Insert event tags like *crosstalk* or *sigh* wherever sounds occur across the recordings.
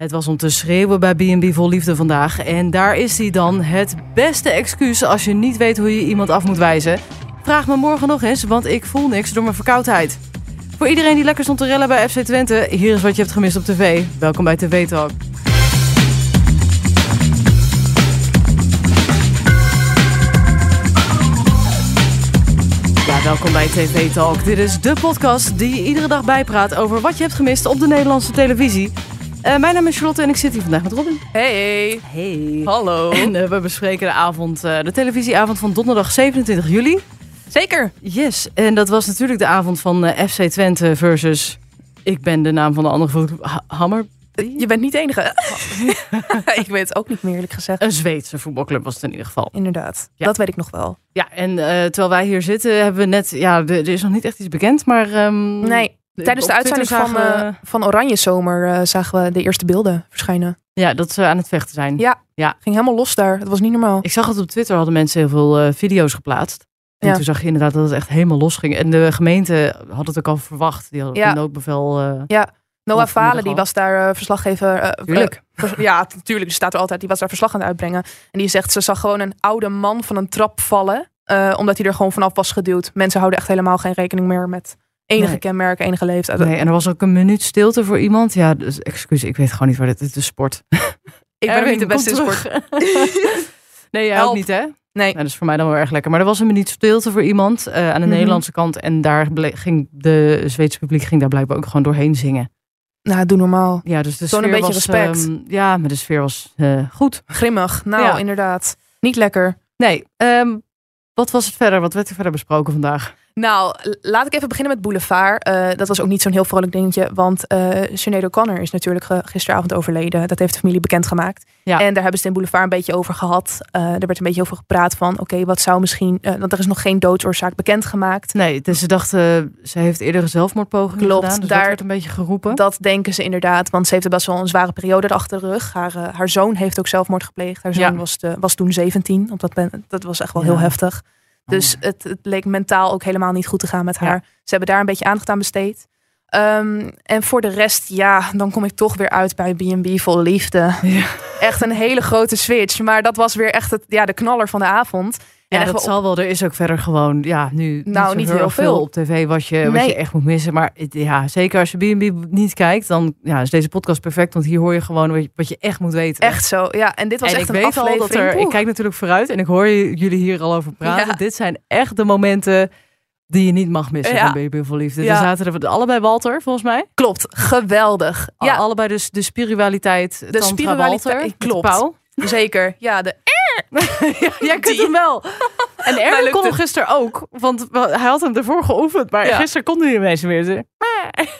Het was om te schreeuwen bij B&B Vol Liefde vandaag. En daar is hij dan. Het beste excuus als je niet weet hoe je iemand af moet wijzen. Vraag me morgen nog eens, want ik voel niks door mijn verkoudheid. Voor iedereen die lekker stond te rellen bij FC Twente, hier is wat je hebt gemist op tv. Welkom bij TV Talk. Ja, welkom bij TV Talk. Dit is de podcast die je iedere dag bijpraat over wat je hebt gemist op de Nederlandse televisie. Uh, mijn naam is Charlotte en ik zit hier vandaag met Robin. Hey. Hey. Hallo. En uh, we bespreken de avond, uh, de televisieavond van donderdag 27 juli. Zeker. Yes. En dat was natuurlijk de avond van FC Twente versus... Ik ben de naam van de andere Hammer. Je bent niet de enige. *laughs* ik weet het ook niet meer eerlijk gezegd. Een Zweedse voetbalclub was het in ieder geval. Inderdaad. Ja. Dat weet ik nog wel. Ja, en terwijl wij hier zitten hebben we net... Ja, er is nog niet echt iets bekend, maar... Um, nee. Tijdens de uitzending van, uh, van Oranje Zomer uh, zagen we de eerste beelden verschijnen. Ja, dat ze aan het vechten zijn. Ja, ja. ging helemaal los daar. Dat was niet normaal. Ik zag het op Twitter, hadden mensen heel veel uh, video's geplaatst. En ja. toen zag je inderdaad dat het echt helemaal los ging. En de gemeente had het ook al verwacht. Die hadden ja. een noodbevel. ja, Noah Valen, die was daar verslaggever. Tuurlijk. ja, natuurlijk. Die staat er altijd. Die was daar verslag aan het uitbrengen. En die zegt, ze zag gewoon een oude man van een trap vallen. omdat hij er gewoon vanaf was geduwd. Mensen houden echt helemaal geen rekening meer met enige nee. kenmerken, enige leeftijd. Nee, en er was ook een minuut stilte voor iemand. Ja, dus excuus, ik weet gewoon niet waar dit is. De sport. *laughs* Ik ben niet de beste in sport. *laughs* nee, jij ook niet, hè? Nee. Nou, dat is voor mij dan wel erg lekker. Maar er was een minuut stilte voor iemand uh, aan de mm -hmm. Nederlandse kant. En daar ging de Zweedse publiek ging daar blijkbaar ook gewoon doorheen zingen. Nou, doe normaal. Ja, dus de Toon sfeer een beetje was, respect. Um, ja, maar de sfeer was uh, goed. Grimmig. Nou, ja. inderdaad. Niet lekker. Nee. Um, wat was het verder? Wat werd er verder besproken vandaag? Nou, laat ik even beginnen met Boulevard. Uh, dat was ook niet zo'n heel vrolijk dingetje. Want uh, Sinead O'Connor is natuurlijk gisteravond overleden. Dat heeft de familie bekendgemaakt. Ja. En daar hebben ze het in Boulevard een beetje over gehad. Uh, er werd een beetje over gepraat van... oké, okay, wat zou misschien... want er is nog geen doodsoorzaak bekendgemaakt. Nee, dus ze dachten... ze heeft eerder een zelfmoordpoging Klopt, gedaan. Dus daar dat werd een beetje geroepen. Dat denken ze inderdaad. Want ze heeft best wel een zware periode achter de rug. Haar, haar zoon heeft ook zelfmoord gepleegd. Haar zoon Ja. was, de, was toen 17. Op dat, ben- dat was echt wel heel heftig. Dus Oh. het, het leek mentaal ook helemaal niet goed te gaan met Ja. haar. Ze hebben daar een beetje aandacht aan besteed. Ehm, en voor de rest, ja, dan kom ik toch weer uit bij B&B vol liefde. Ja. Echt een hele grote switch. Maar dat was weer echt het, ja, de knaller van de avond. En Ja, echt dat wel zal wel. Er is ook verder gewoon, ja, nu Nou, niet heel, heel veel. op tv wat je, wat je echt moet missen. Maar ja, zeker als je B&B niet kijkt, dan ja, is deze podcast perfect. Want hier hoor je gewoon wat je, wat je echt moet weten. Echt zo. Ja, en dit was en echt ik een weet al aflevering. dat er, ik kijk natuurlijk vooruit en ik hoor jullie hier al over praten. Ja. Dit zijn echt de momenten die je niet mag missen Ja. van B&B vol liefde. Ja. Er zaten er allebei Walter, volgens mij. Klopt, geweldig. Ja. Allebei dus de spiritualiteit. De spiritualiteit, Walter, de klopt. pauw. zeker. Ja, de, *laughs* ja, jij kunt hem wel. *laughs* En Erwin kon hem gisteren ook. Want hij had hem ervoor geoefend. Maar Ja. gisteren kon hij ineens meer. Zo,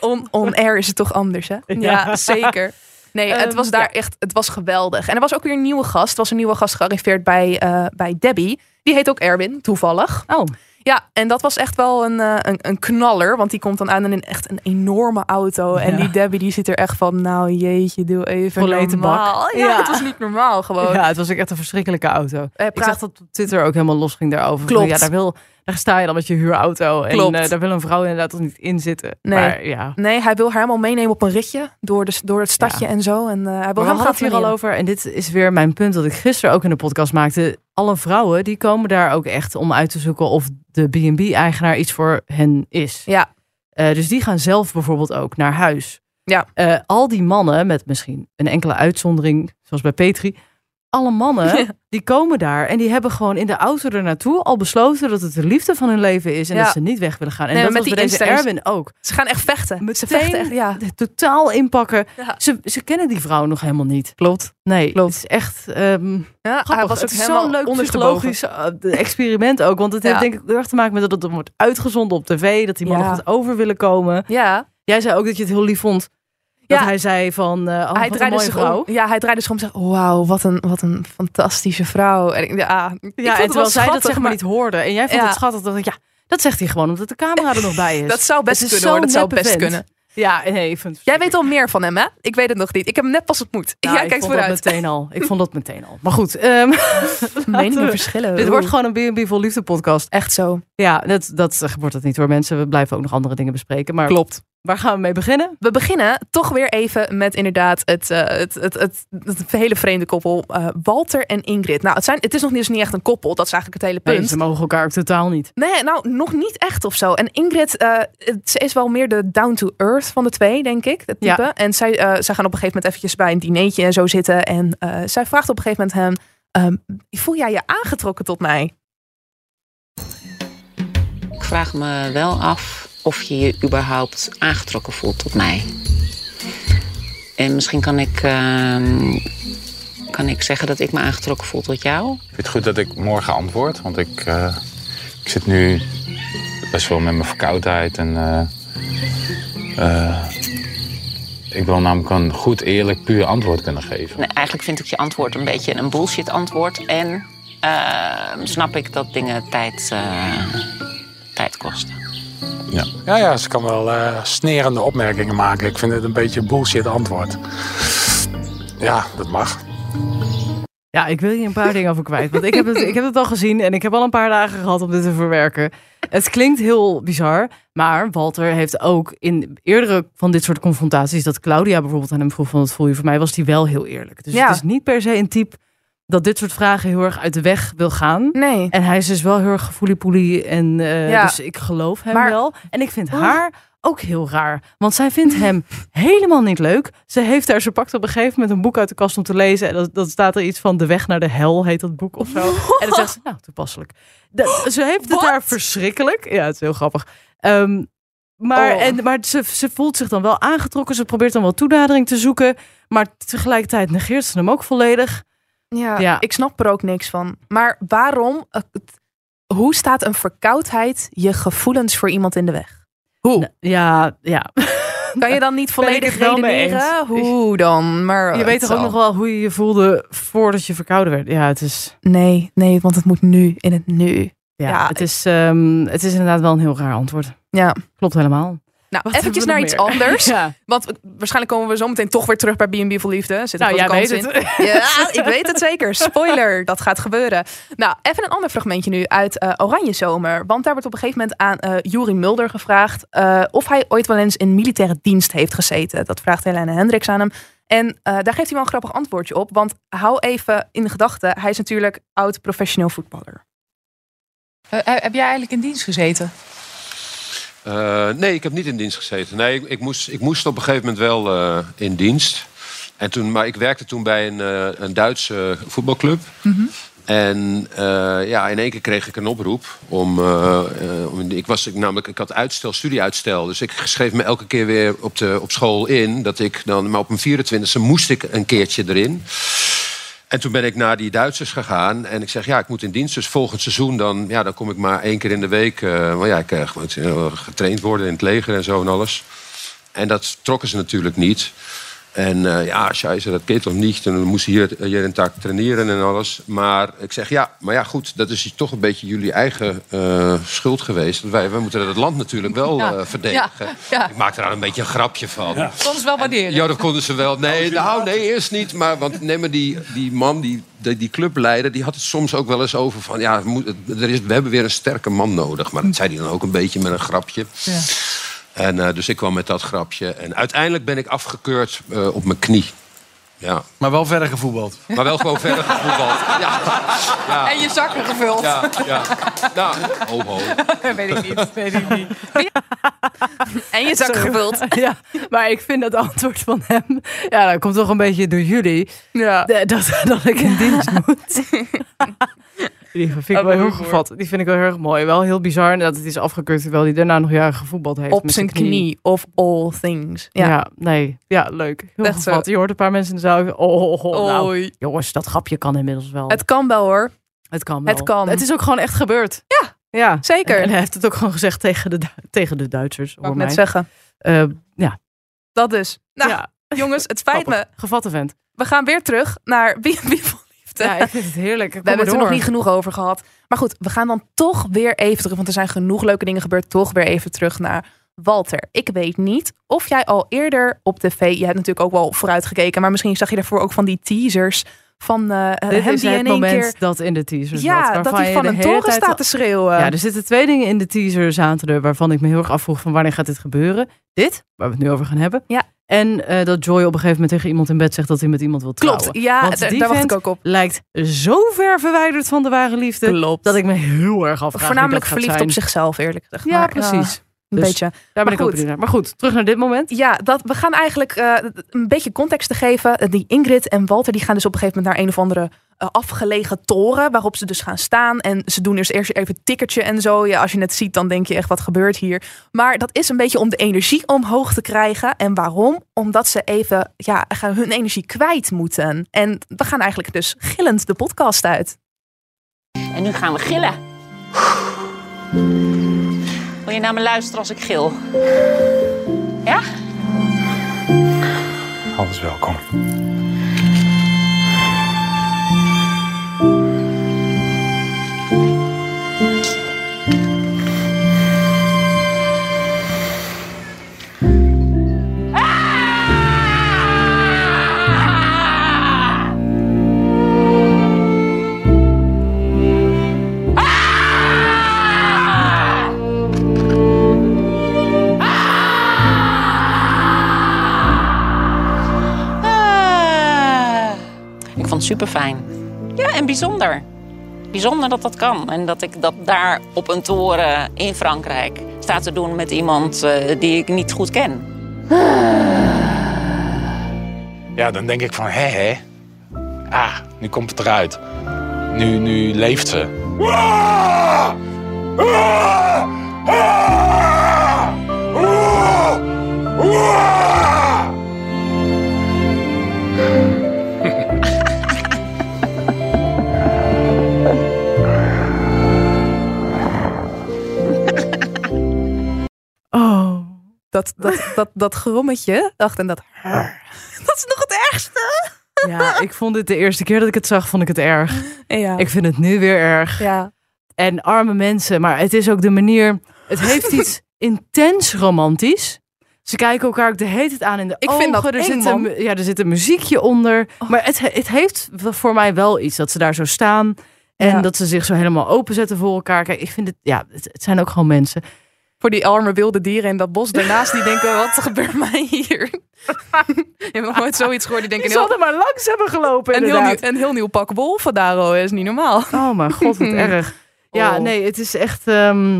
*laughs* on, on air is het toch anders, hè? Ja, Ja. zeker. Nee, het Ehm, was daar ja. echt, het was geweldig. En er was ook weer een nieuwe gast. Er was een nieuwe gast gearriveerd bij, eh, bij Debbie. Die heet ook Erwin, toevallig. Oh, Ja, en dat was echt wel een, eh, een, een knaller. Want die komt dan aan in een, echt een enorme auto. En Ja. die Debbie die zit er echt van, nou jeetje, doe even bak. normaal. Ja, Ja. het was niet normaal gewoon. ja, het was echt een verschrikkelijke auto. Eh, Ik praat- zag dat op Twitter ook helemaal los ging daarover. Klopt. Ja, daar, wil, daar sta je dan met je huurauto. En eh, daar wil een vrouw inderdaad niet in zitten. Nee. Maar ja. Nee, hij wil haar helemaal meenemen op een ritje door, de, door het stadje Ja. en zo. En eh, hij wil Maar we hadden het hier al over. En dit is weer mijn punt dat ik gisteren ook in de podcast maakte. Alle vrouwen die komen daar ook echt om uit te zoeken of de B&B-eigenaar iets voor hen is. Ja, Eh, dus die gaan zelf bijvoorbeeld ook naar huis. Ja. Al die mannen, met misschien een enkele uitzondering, zoals bij Petri. Alle mannen, Ja. die komen daar en die hebben gewoon in de auto er naartoe al besloten dat het de liefde van hun leven is en Ja. dat ze niet weg willen gaan. En Nee, dat was met bij die deze Erwin ook. ze gaan echt vechten. Ze Meteen vechten echt, ja. Totaal inpakken. Ja. Ze, ze kennen die vrouw nog helemaal niet. Klopt. Nee, Klopt. het is echt ehm Ja, hij was ook het zo'n leuk psychologisch uh, experiment ook. Want het heeft denk ik heel erg te maken met dat het wordt uitgezonden op tv. Dat die mannen goed over willen komen. Ja, Jij zei ook dat je het heel lief vond. Dat Ja. hij zei van, eh oh, hij draaide mooie zich vrouw. om. Ja, hij draaide zich om en zei: Wauw, wat een, wat een fantastische vrouw. En ik, ja, ik Ja, en het wel terwijl zij dat zeg maar niet hoorde. En jij vond Ja. het schattig. Dat ik, ja, dat zegt hij gewoon omdat de camera er nog bij is. *laughs* Dat zou best kunnen hoor. Dat zou best kunnen. Ja, nee, Jij weet al meer van hem, hè? Ik weet het nog niet. Ik heb hem net pas ontmoet. Ja, ik kijk vond dat vooruit. meteen al. Ik vond dat meteen al. Maar goed, ehm, *laughs* *laughs* Meningen we- verschillen. dit wordt gewoon een B&B vol liefde podcast. echt zo. Ja, dat, dat wordt het niet hoor mensen. We blijven ook nog andere dingen bespreken. Maar Klopt. Waar gaan we mee beginnen? We beginnen toch weer even met inderdaad het, uh, het, het, het, het, hele vreemde koppel uh, Walter en Ingrid. Nou, het, zijn, het is nog niet, niet echt een koppel, dat is eigenlijk het hele punt. Nee, ze mogen elkaar ook totaal niet. Nee, nou, nog niet echt of zo. En Ingrid, uh, ze is wel meer de down-to-earth van de twee, denk ik, het type. Ja. En zij, zij gaan op een gegeven moment eventjes bij een dinertje en zo zitten. En zij vraagt op een gegeven moment hem, um, voel jij je aangetrokken tot mij? Ik vraag me wel af of je je überhaupt aangetrokken voelt tot mij. En misschien kan ik, uh, kan ik zeggen dat ik me aangetrokken voel tot jou. Ik vind het goed dat ik morgen antwoord, want ik, uh, ik zit nu best wel met mijn verkoudheid. En, uh, ik wil namelijk een goed, eerlijk, puur antwoord kunnen geven. Nee, eigenlijk vind ik je antwoord een beetje een bullshit antwoord. En ehm, snap ik dat dingen tijd, tijd kosten. Ja. Ja, ja, ze kan wel uh, snerende opmerkingen maken. Ik vind het een beetje een bullshit antwoord. Ja, dat mag. Ja, ik wil hier een paar dingen over kwijt. Want ik heb, het, ik heb het al gezien en ik heb al een paar dagen gehad om dit te verwerken. Het klinkt heel bizar, maar Walter heeft ook in eerdere van dit soort confrontaties... dat Claudia bijvoorbeeld aan hem vroeg van het voel je voor mij, was hij wel heel eerlijk. Dus ja. het is niet per se een type dat dit soort vragen heel erg uit de weg wil gaan. Nee. En hij is dus wel heel erg gevoelie en uh, ja. dus ik geloof hem wel. En ik vind haar ook heel raar, want zij vindt hem *laughs* helemaal niet leuk. Ze heeft daar, ze pakt op een gegeven moment een boek uit de kast om te lezen en dat, dat staat er iets van de weg naar de hel heet dat boek of zo. En dan zegt ze, nou toepasselijk. Ze heeft het daar verschrikkelijk. Ja, het is heel grappig. Um, maar, oh. en, maar ze, ze voelt zich dan wel aangetrokken. Ze probeert dan wel toenadering te zoeken. Maar tegelijkertijd negeert ze hem ook volledig. Ja, ja, ik snap er ook niks van. Maar waarom, hoe staat een verkoudheid je gevoelens voor iemand in de weg? Hoe? Ja, ja. *laughs* Kan je dan niet *laughs* volledig redeneren? Hoe dan? Maar je weet toch ook nog wel hoe je je voelde voordat je verkouden werd? Ja, het is... Nee, nee, want het moet nu, in het nu. Ja, het, is, um, het is inderdaad wel een heel raar antwoord. Ja. Klopt helemaal. Nou, Wat eventjes naar iets anders. *laughs* ja. Want waarschijnlijk komen we zo meteen toch weer terug bij B&B voor Liefde. Zit nou, jij weet in. het. Ja, ik weet het zeker. Spoiler, dat gaat gebeuren. Nou, even een ander fragmentje nu uit uh, Oranje Zomer. Want daar wordt op een gegeven moment aan uh, Juri Mulder gevraagd... Uh, of hij ooit wel eens in militaire dienst heeft gezeten. Dat vraagt Helene Hendricks aan hem. En daar geeft hij wel een grappig antwoordje op. Want hou even in de gedachten, hij is natuurlijk oud professioneel voetballer. heb jij eigenlijk in dienst gezeten? Uh, nee, ik heb niet in dienst gezeten. Nee, ik, ik, moest, ik moest op een gegeven moment wel uh, in dienst. En toen, maar ik werkte toen bij een, uh, een Duitse voetbalclub. Mm -hmm. En ja, in één keer kreeg ik een oproep om. om ik, was, ik, namelijk, ik had uitstel, studieuitstel. Dus ik schreef me elke keer weer op, de, op school in. Dat ik dan, maar op mijn 24e moest ik een keertje erin. En toen ben ik naar die Duitsers gegaan. En ik zeg, ja, ik moet in dienst. Dus volgend seizoen dan, ja, dan kom ik maar één keer in de week. Uh, maar ja, ik uh, getraind worden in het leger en zo en alles. En dat trokken ze natuurlijk niet. En ja, scheiße, dat keert toch niet. En we moesten hier, hier in tak traineren en alles. Maar ik zeg, ja, maar ja, goed, dat is toch een beetje jullie eigen uh, schuld geweest. Wij, wij moeten het land natuurlijk wel ja. uh, verdedigen. Ja. Ja. Ik maakte daar een beetje een grapje van. Ze wel waarderen? Ja, dat konden ze wel. Nee, nou, nee, eerst niet. Maar want, nee, maar die, die man, die, die, die clubleider, die had het soms ook wel eens over van... ja, er is, we hebben weer een sterke man nodig. Maar dat zei hij dan ook een beetje met een grapje. Ja. En uh, dus ik kwam met dat grapje. En uiteindelijk ben ik afgekeurd uh, op mijn knie. Ja. Maar wel verder gevoetbald. Maar wel gewoon verder gevoetbald. Ja. ja. En je zakken gevuld. Ja, ja. Nou, ho, ho. *laughs* weet ik niet. Weet ik niet. En je zakken gevuld. Ja, maar ik vind dat antwoord van hem... Ja, dat komt toch een beetje door jullie. Ja. Dat, dat ik in dienst moet. *laughs* Die vind ik wel heel gevat. Die vind ik wel heel erg mooi. Wel heel bizar dat het is afgekeurd terwijl hij daarna nog jaren gevoetbald heeft. Op zijn knie. of all things. Ja, ja nee. Ja, leuk. Heel Echt gevat. Je hoort een paar mensen in de zaal. Oh, oh, oh nou, jongens, dat grapje kan inmiddels wel. Het kan wel hoor. Het kan wel. Het kan. Het is ook gewoon echt gebeurd. Ja, ja. zeker. En, hij heeft het ook gewoon gezegd tegen de, tegen de Duitsers. Wat ik net zeggen. Uh, ja. Dat dus. Nou, ja. jongens, het spijt me. Gevatte vent. We gaan weer terug naar wie, wie ja, ik *laughs* vind het heerlijk. we hebben het er nog niet genoeg over gehad. Maar goed, we gaan dan toch weer even terug. Want er zijn genoeg leuke dingen gebeurd. Toch weer even terug naar Walter. Ik weet niet of jij al eerder op tv... Je hebt natuurlijk ook wel vooruitgekeken. Maar misschien zag je daarvoor ook van die teasers van Dit hem is die het in moment keer... dat in de teaser zat. Ja, dat hij van een toren staat te schreeuwen. Ja, er zitten twee dingen in de teaser zaten waarvan ik me heel erg afvroeg van wanneer gaat dit gebeuren. Dit, waar we het nu over gaan hebben. Ja. En eh, dat Joy op een gegeven moment tegen iemand in bed zegt dat hij met iemand wil trouwen. Klopt, ja, Want d- die daar wacht ik ook op. Lijkt zo ver verwijderd van de ware liefde. Klopt. Dat ik me heel erg afvraag Voornamelijk verliefd op zichzelf, eerlijk gezegd. Ja, Maar, precies. Een Dus beetje. Daar ben Maar ik ook naar. Maar goed, terug naar dit moment. Ja, dat, we gaan eigenlijk eh, een beetje context te geven. Eh, Die Ingrid en Walter die gaan dus op een gegeven moment naar een of andere eh, afgelegen toren. Waarop ze dus gaan staan. En ze doen dus eerst even een tikkertje en zo. Ja, als je het ziet, dan denk je echt wat gebeurt hier. Maar dat is een beetje om de energie omhoog te krijgen. En waarom? Omdat ze even ja, gaan hun energie kwijt moeten. En we gaan eigenlijk dus gillend de podcast uit. En nu gaan we gillen. Wil je naar me luisteren als ik gil? Ja? Alles welkom. Super fijn. Ja, en bijzonder. Bijzonder dat dat kan. En dat ik dat daar op een toren in Frankrijk sta te doen met iemand eh, die ik niet goed ken. *sighs* Ja, dan denk ik van, hè, hè. Ah, nu komt het eruit. Nu, nu leeft ze. *laughs* Dat, dat, dat, dat grommetje, dacht en dat... *laughs* Dat is nog het ergste. Ja, ik vond dit de eerste keer dat ik het zag, vond ik het erg. Ja. Ik vind het nu weer erg. ja. En arme mensen, maar het is ook de manier. Het heeft *laughs* iets intens romantisch. Ze kijken elkaar ook de hele tijd aan in de Ik ogen. vind dat er eng, zit een, ja, er zit een muziekje onder. Maar het, het heeft voor mij wel iets dat ze daar zo staan. En Ja. dat ze zich zo helemaal openzetten voor elkaar. Kijk, ik vind het, ja, het, het zijn ook gewoon mensen. Voor die arme wilde dieren in dat bos daarnaast, die denken, wat gebeurt mij hier? *laughs* Je hebt nog nooit zoiets gehoord. Die denken, Die heel, maar langs hebben gelopen, een, heel nieuw, een heel nieuw pak wolven daar, oh, is niet normaal. Oh mijn god, wat *laughs* erg. Ja, Oh. nee, het is echt... ehm,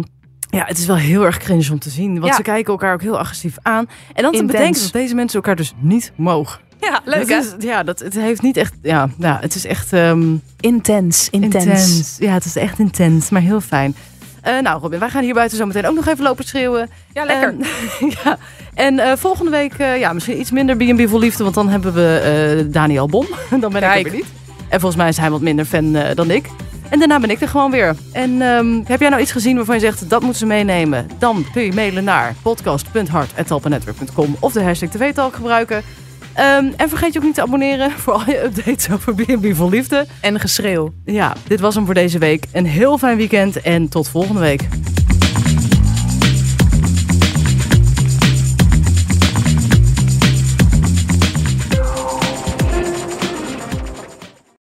ja, het is wel heel erg cringe om te zien. Want Ja. ze kijken elkaar ook heel agressief aan. En dan te bedenken dat deze mensen elkaar dus niet mogen. Ja, leuk Dat hè? is- ja, dat, het heeft niet echt... Ja, ja het is echt Intens, intens. intens. Ja, het is echt intens, maar heel fijn. Eh, nou Robin, wij gaan hier buiten zo meteen ook nog even lopen schreeuwen. Ja, lekker. En, *laughs* ja. en eh, volgende week eh, ja, misschien iets minder B&B voor liefde. Want dan hebben we Daniel Bom. *laughs* dan ben ik er weer niet. En volgens mij is hij wat minder fan dan ik. En daarna ben ik er gewoon weer. En ehm, heb jij nou iets gezien waarvan je zegt dat moeten ze meenemen? Dan kun je mailen naar podcast.hart.talpanetwerk.com of de hashtag TV-talk gebruiken. Ehm, en vergeet je ook niet te abonneren *laughs* voor al je updates over B&B voor liefde. En geschreeuw. Ja, dit was hem voor deze week. Een heel fijn weekend en tot volgende week.